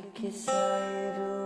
Terkisah hidupmu